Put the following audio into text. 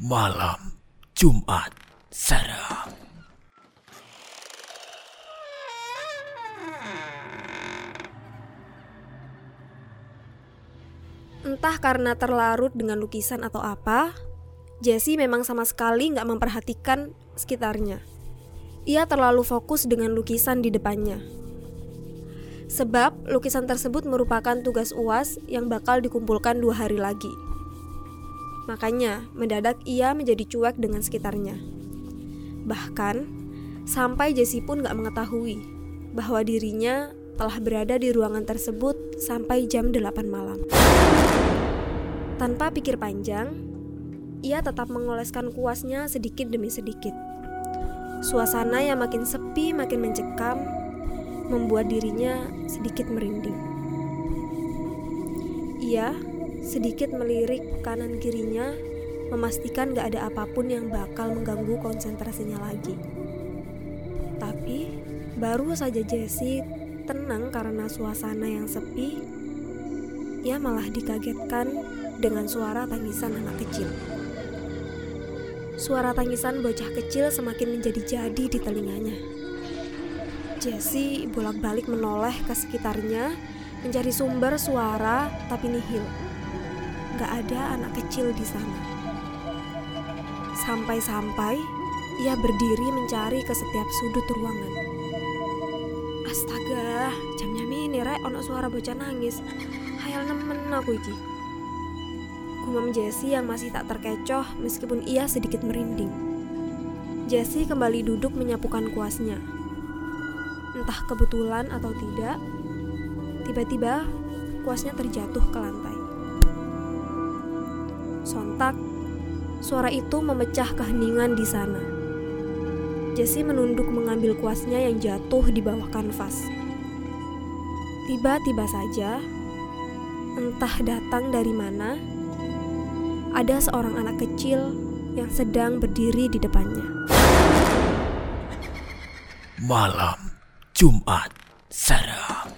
Malam Jumat seram. Entah karena terlarut dengan lukisan atau apa, Jesse memang sama sekali nggak memperhatikan sekitarnya. Ia terlalu fokus dengan lukisan di depannya. Sebab lukisan tersebut merupakan tugas UAS yang bakal dikumpulkan dua hari lagi. Makanya, mendadak ia menjadi cuek dengan sekitarnya. Bahkan, sampai Jesse pun gak mengetahui bahwa dirinya telah berada di ruangan tersebut sampai jam 8 malam. Tanpa pikir panjang, ia tetap mengoleskan kuasnya sedikit demi sedikit. Suasana yang makin sepi makin mencekam, membuat dirinya sedikit merinding. Ia sedikit melirik kanan kirinya, memastikan gak ada apa pun yang bakal mengganggu konsentrasinya lagi. Tapi baru saja Jessie tenang karena suasana yang sepi, ia malah dikagetkan dengan suara tangisan anak kecil. Suara tangisan bocah kecil semakin menjadi-jadi di telinganya. Jessie bolak-balik menoleh ke sekitarnya mencari sumber suara tapi nihil. Gak ada anak kecil di sana. Sampai-sampai ia berdiri mencari ke setiap sudut ruangan. Astaga, jamnya mini rek ono suara bocah nangis. Hayal nemen aku iki. Gumam Jessie yang masih tak terkecoh meskipun ia sedikit merinding. Jessie kembali duduk menyapukan kuasnya. Entah kebetulan atau tidak, tiba-tiba kuasnya terjatuh ke lantai. Sontak, suara itu memecah keheningan di sana. Jessie menunduk mengambil kuasnya yang jatuh di bawah kanvas. Tiba-tiba saja, entah datang dari mana, ada seorang anak kecil yang sedang berdiri di depannya. Malam Jumat Serem.